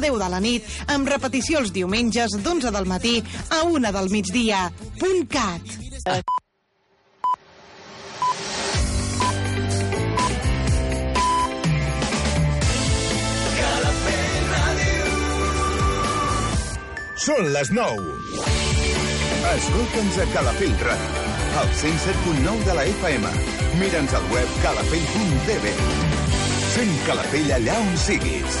a 10 de la nit, amb repetició els diumenges d'11 del matí a 1 del migdia. Punt cat. Són les 9. Escolta'ns a Calafell Ràdio, al 107.9 de la FM. Mira'ns al web calafell.tv. Sent Calafell allà on siguis.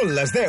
Són les 10.